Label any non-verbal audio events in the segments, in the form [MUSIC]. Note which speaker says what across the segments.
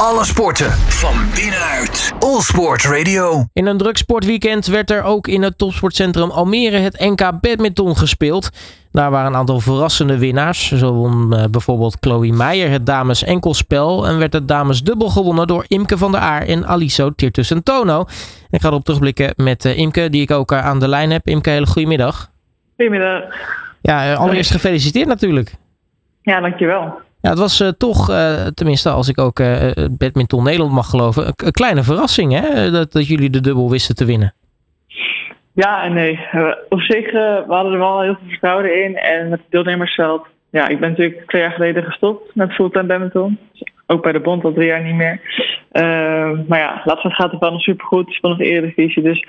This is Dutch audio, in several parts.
Speaker 1: Alle sporten van binnenuit. All Sport Radio.
Speaker 2: In een druk sportweekend werd er ook in het topsportcentrum Almere het NK Badminton gespeeld. Daar waren een aantal verrassende winnaars. Zo won eh, bijvoorbeeld Chloe Meijer het dames enkelspel. En werd het dames dubbel gewonnen door Imke van der Aar en Aliso Tirtussen Tono. Ik ga erop terugblikken met eh, Imke, die ik ook eh, aan de lijn heb. Imke, hele goedemiddag.
Speaker 3: Goedemiddag.
Speaker 2: Ja, allereerst gefeliciteerd natuurlijk.
Speaker 3: Ja, dankjewel.
Speaker 2: Ja, het was eh, toch, eh, tenminste als ik ook eh, Badminton Nederland mag geloven, een, kleine verrassing hè, dat, dat jullie de dubbel wisten te winnen.
Speaker 3: Ja en nee. Op zich, we hadden er wel heel veel vertrouwen in. En het deelnemersveld. Ja, ik ben natuurlijk twee jaar geleden gestopt met fulltime badminton. Ook bij de bond al drie jaar niet meer. Maar ja, laatst gaat het wel nog supergoed. Het is wel nog Eredivisie. Dus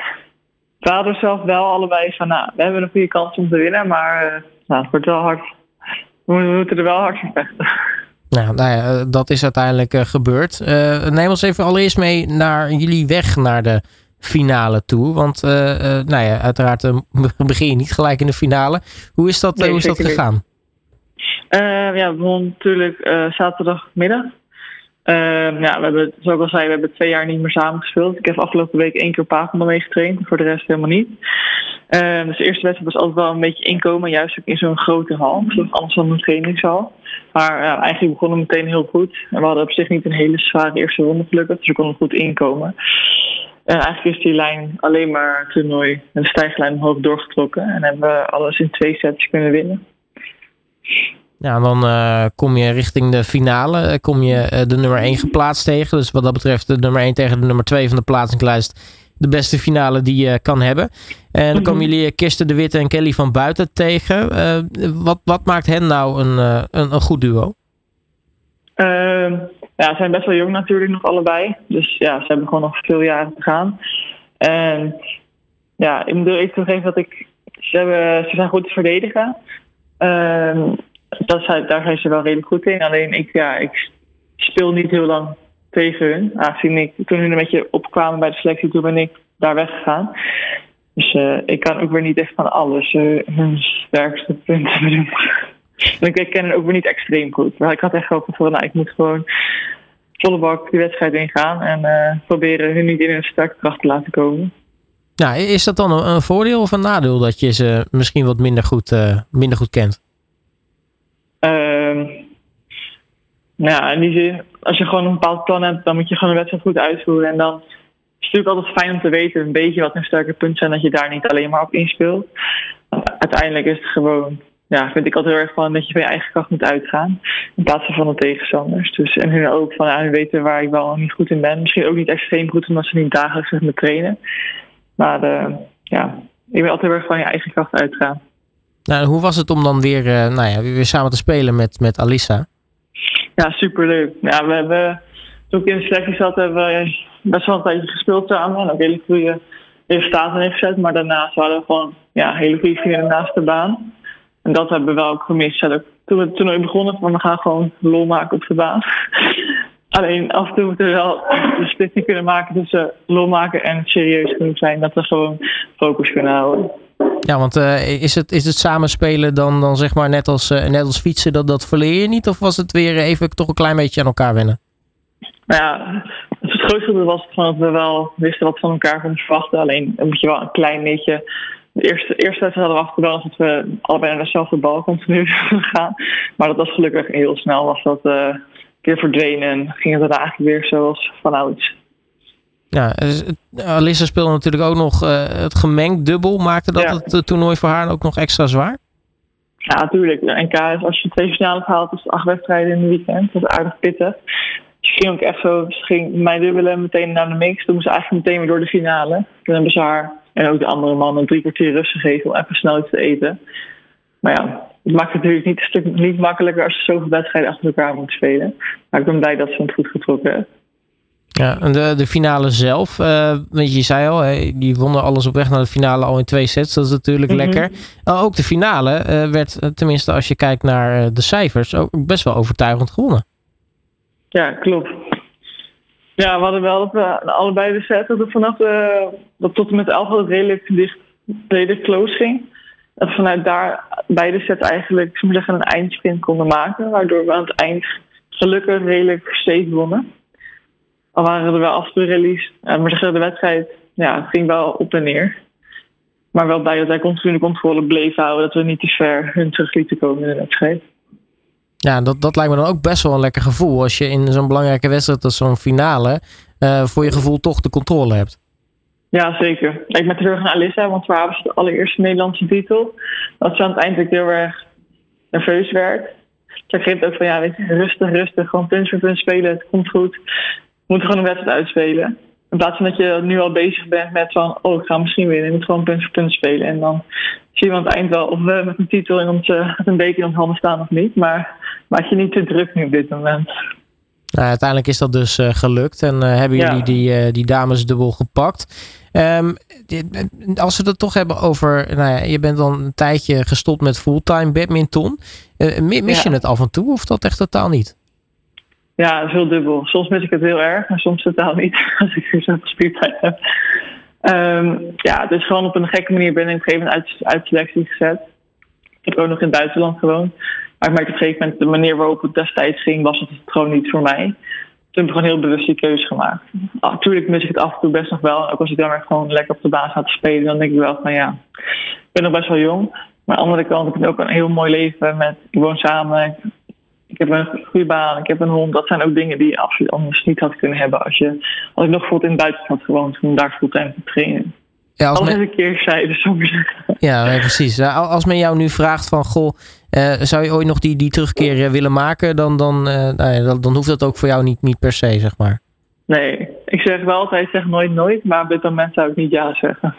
Speaker 3: we hadden zelf wel allebei van, nou, we hebben een goede kans om te winnen. Maar nou, het wordt wel hard. We moeten er wel hard voor vechten.
Speaker 2: Nou, nou ja, dat is uiteindelijk eh, gebeurd. Eh, neem ons even allereerst mee naar jullie weg naar de finale toe. Want eh, eh, nou ja, uiteraard eh, [LAUGHS] begin je niet gelijk in de finale. Hoe is dat, eh,
Speaker 3: Nee,
Speaker 2: hoe is dat gegaan?
Speaker 3: Eh, ja, we begonnen natuurlijk eh, zaterdagmiddag. Eh, ja, we hebben, zoals ik al zei, we hebben twee jaar niet meer samen gespeeld. Ik heb afgelopen week één keer Papenbal meegetraind, voor de rest helemaal niet. Eh, dus de eerste wedstrijd was altijd wel een beetje inkomen, juist ook in zo'n grote hal, zoals anders dan een trainingshal. Maar eigenlijk begonnen we meteen heel goed. En we hadden op zich niet een hele zware eerste ronde gelukkig, dus we konden goed inkomen. En eigenlijk is die lijn alleen maar toernooi, een stijglijn omhoog doorgetrokken. En hebben we alles in twee sets kunnen winnen.
Speaker 2: En dan eh, kom je richting de finale. Eh, Kom je eh, de nummer 1 geplaatst tegen. Dus wat dat betreft de nummer 1 tegen de nummer 2 van de plaatsingslijst. De beste finale die je kan hebben. En dan komen
Speaker 3: Mhm.
Speaker 2: jullie Kirsten de Witte en Kelly van Buiten tegen. Wat, wat maakt hen nou een, een, een goed duo?
Speaker 3: Ehm, ja, ze zijn best wel jong natuurlijk nog allebei. Dus ja, ze hebben gewoon nog veel jaren te gaan. En ja, ik moet even toegeven dat ik... Ze, hebben, ze zijn goed te verdedigen. Ehm, daar zijn ze wel redelijk goed in. Alleen ik, ja, ik speel niet heel lang tegen hun. Aangezien ik, toen hun een beetje opkwamen bij de selectie, toen ben ik daar weggegaan. Dus eh, ik kan ook weer niet echt van alles eh, hun sterkste punten [LAUGHS] bedoelen. En ik ken hen ook weer niet extreem goed. Maar ik had echt gehoopt van, nou, ik moet gewoon volle bak die wedstrijd ingaan. En eh, proberen hun niet in hun sterke kracht te laten komen.
Speaker 2: Nou, is dat dan een, voordeel of een nadeel dat je ze misschien wat minder goed, minder goed kent?
Speaker 3: Ehm, nou ja, in die zin, als je gewoon een bepaald plan hebt, dan moet je gewoon een wedstrijd goed uitvoeren. En dan is het natuurlijk altijd fijn om te weten een beetje wat hun sterke punten zijn, dat je daar niet alleen maar op inspeelt. Uiteindelijk is het gewoon, ja, vind ik altijd heel erg van dat je van je eigen kracht moet uitgaan. In plaats van van de tegenstanders. Dus, en hun ook van, ja, weten waar ik wel niet goed in ben. Misschien ook niet extreem goed, omdat ze niet dagelijks met me trainen. Maar eh, ja, ik ben altijd heel erg van je eigen kracht uitgaan.
Speaker 2: Nou, hoe was het om dan weer, eh, nou ja, weer samen te spelen met, met Alissa?
Speaker 3: Ja, superleuk. Ja, we hebben, toen ik in de selectie zat, hebben we best wel een tijdje gespeeld samen. En ook hele goede resultaten neergezet. Maar daarnaast hadden we gewoon ja, hele goede vrienden naast de baan. En dat hebben we wel ook gemist. Toen we het toernooi begonnen, van we gaan gewoon lol maken op de baan. [LAUGHS] Alleen af en toe moeten we wel de splitting kunnen maken tussen lol maken en serieus genoeg zijn. Dat we gewoon focus kunnen houden.
Speaker 2: Ja, want eh, is, het, is het samenspelen dan, dan zeg maar net als, eh, net als fietsen, dat, dat verleer je niet? Of was het weer even toch een klein beetje aan elkaar wennen?
Speaker 3: Nou ja, het grootste was het dat we wel wisten wat van elkaar konden verwachten. Alleen moet je wel een klein beetje. De eerste, eerste wedstrijd hadden we afgedaan dat we allebei naar dezelfde bal continu [LAUGHS] gaan. Maar dat was gelukkig heel snel, was dat eh, weer verdwenen en ging het eigenlijk weer zoals vanouds.
Speaker 2: Ja, dus, eh, Alissa speelde natuurlijk ook nog eh, het gemengd dubbel. Maakte dat
Speaker 3: Ja.
Speaker 2: het eh, toernooi voor haar ook nog extra zwaar?
Speaker 3: Ja, natuurlijk. De NK is als je twee finales haalt, is het acht wedstrijden in een weekend. Dat is aardig pittig. Dus het ging ook echt zo. Ze ging mijn dubbelen meteen naar de mix. Toen moest ze eigenlijk meteen weer door de finale. Toen hebben ze haar en ook de andere man een drie kwartier rust gegeven om even snel iets te eten. Maar ja, het maakt het natuurlijk niet, een stuk niet makkelijker als je zoveel wedstrijden achter elkaar moet spelen. Maar ik ben blij dat ze het goed getrokken heeft.
Speaker 2: Ja, en de, de finale zelf, eh, want je zei al, die wonnen alles op weg naar de finale al in twee sets. Dat is natuurlijk
Speaker 3: Mhm.
Speaker 2: lekker. Uh, ook de finale eh, werd, eh, tenminste als je kijkt naar eh, de cijfers, ook best wel overtuigend gewonnen.
Speaker 3: Ja, klopt. Ja, we hadden wel dat we allebei de set dat vanaf de, dat tot en met elf het redelijk dicht, redelijk close ging. Dat vanuit daar beide sets eigenlijk, zeggen, een eindsprint konden maken. Waardoor we aan het eind gelukkig redelijk safe wonnen. Al waren er wel af en release. maar zeg, de wedstrijd ja, ging wel op en neer. Maar wel blij dat wij continu de controle bleven houden. Dat we niet te ver hun terug lieten komen in de wedstrijd.
Speaker 2: Ja, dat, dat lijkt me dan ook best wel een lekker gevoel. Als je in zo'n belangrijke wedstrijd als zo'n finale... Uh, voor je gevoel toch de controle hebt.
Speaker 3: Ja, zeker. Ik ben terug naar Alissa, want we hebben de allereerste Nederlandse titel. Dat ze aan het eind heel erg nerveus werd. Zij geeft ook van, ja, weet je, rustig, rustig. Gewoon punt voor punt spelen, het komt goed. We moeten gewoon een wedstrijd uitspelen. In plaats van dat je nu al bezig bent met van, oh, ik ga misschien winnen. Je moet gewoon punt voor punt spelen. En dan zien we aan het eind wel of we met een titel en ons, met een beker in onze handen staan of niet. Maar maak je niet te druk nu op dit moment.
Speaker 2: Nou, uiteindelijk is dat dus uh, gelukt en uh, hebben jullie die, uh, die damesdubbel gepakt. Um, als we het toch hebben over, nou ja, je bent dan een tijdje gestopt met fulltime badminton. mis je het af en toe of dat echt totaal niet?
Speaker 3: Ja, is heel dubbel. Soms mis ik het heel erg, maar soms totaal niet. [LAUGHS] Als ik zoveel speeltijd heb. Um, ja, dus gewoon op een gekke manier ben ik op een gegeven moment uit, selectie gezet. Ik heb ook nog in het buitenland gewoond. Maar ik merkte op een gegeven moment de manier waarop het destijds ging, was het gewoon niet voor mij. Toen heb ik gewoon heel bewust die keuze gemaakt. Natuurlijk ah, mis ik het af en toe best nog wel. Ook als ik dan weer gewoon lekker op de baan ga spelen, dan denk ik wel van ja, ik ben nog best wel jong. Maar aan de andere kant heb ik ook een heel mooi leven met, ik woon samen, heb een goede baan, ik heb een hond. Dat zijn ook dingen die je absoluut anders niet had kunnen hebben als, je, als ik nog bijvoorbeeld in het buitenland had gewoond om daar fulltime te trainen. Ja, als men... een keer zei, dus
Speaker 2: Ja, nee, precies. Als men jou nu vraagt van, goh, uh, zou je ooit nog die, die terugkeer eh, willen maken, dan, dan, uh, nou ja, dan, dan, hoeft dat ook voor jou niet, niet per se, zeg maar.
Speaker 3: Nee, ik zeg wel altijd, zeg nooit nooit, maar op dit moment zou ik niet ja zeggen.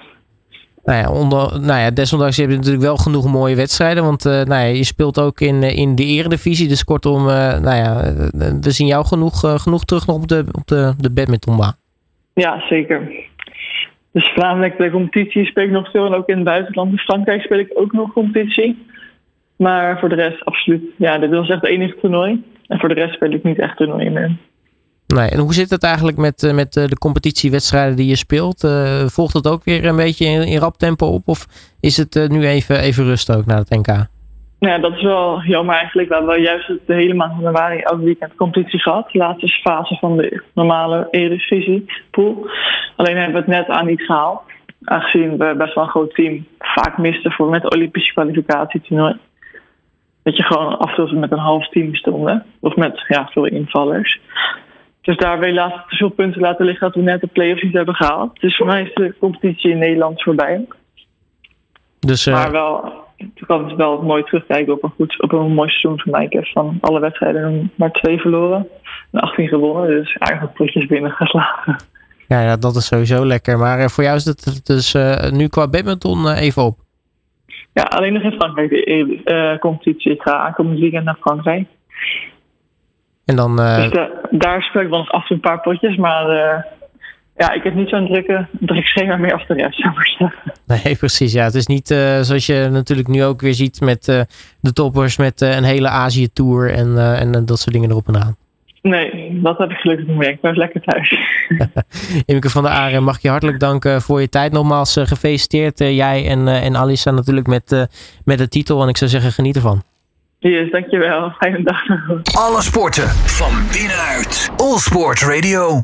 Speaker 2: Nou ja, onder, nou ja, desondanks heb je natuurlijk wel genoeg mooie wedstrijden. Want uh, nou ja, je speelt ook in, in de eredivisie. Dus kortom, uh, nou ja, we zien jou genoeg, genoeg terug nog op de, op de, de badmintonbaan.
Speaker 3: Ja, zeker. Dus voornamelijk de competitie speel ik nog veel. En ook in het buitenland. In Frankrijk speel ik ook nog competitie. Maar voor de rest absoluut. Ja, dit was echt het enige toernooi. En voor de rest speel ik niet echt toernooi meer.
Speaker 2: Nee, en hoe zit het eigenlijk met, eh, met eh, de competitiewedstrijden die je speelt? Uh, volgt het ook weer een beetje in, rap tempo op? Of is het nu even, even rust ook naar het NK?
Speaker 3: Ja, dat is wel jammer eigenlijk. We hebben juist de hele maand januari elk weekend competitie gehad. De laatste fase van de normale Eredivisie pool. Alleen hebben we het net aan niet gehaald. Aangezien we best wel een groot team vaak misten voor met de Olympische kwalificatietoernooi. Dat je gewoon af en toe met een half team stonden. Of met ja, veel invallers. Dus daar wil je laatst te veel punten laten liggen dat we net de play-offs niet hebben gehaald. Dus voor mij is de competitie in Nederland voorbij. Dus, uh... Maar wel, ik kan het wel mooi terugkijken op een, goed, op een mooi seizoen van mij. Ik heb van alle wedstrijden maar twee verloren en 18 gewonnen. Dus eigenlijk potjes binnengeslagen.
Speaker 2: Ja, ja, dat is sowieso lekker. Maar uh, voor jou is het dus uh, nu qua badminton even op?
Speaker 3: Ja, alleen nog in Frankrijk de competitie. Ik ga aankomend weekend naar Frankrijk.
Speaker 2: En dan,
Speaker 3: dus daar speel ik wel eens af een paar potjes, maar uh, ja, ik heb niet zo'n drukke, druk schema meer als de rest, zou ik zeggen.
Speaker 2: Nee, [LAUGHS] precies. Ja, het is niet uh, zoals je natuurlijk nu ook weer ziet met uh, de toppers met een hele Azië-tour en, en dat soort dingen erop en aan.
Speaker 3: Nee, dat heb ik gelukkig niet meer. Ik ben lekker thuis. [LAUGHS]
Speaker 2: Imke van der Aren, mag ik je hartelijk danken voor je tijd. Nogmaals gefeliciteerd jij en, en Alisa natuurlijk met, met de titel. En ik zou zeggen, geniet ervan.
Speaker 3: Yes, dankjewel. Fijne dag.
Speaker 1: Alle sporten van binnenuit. All Sport Radio.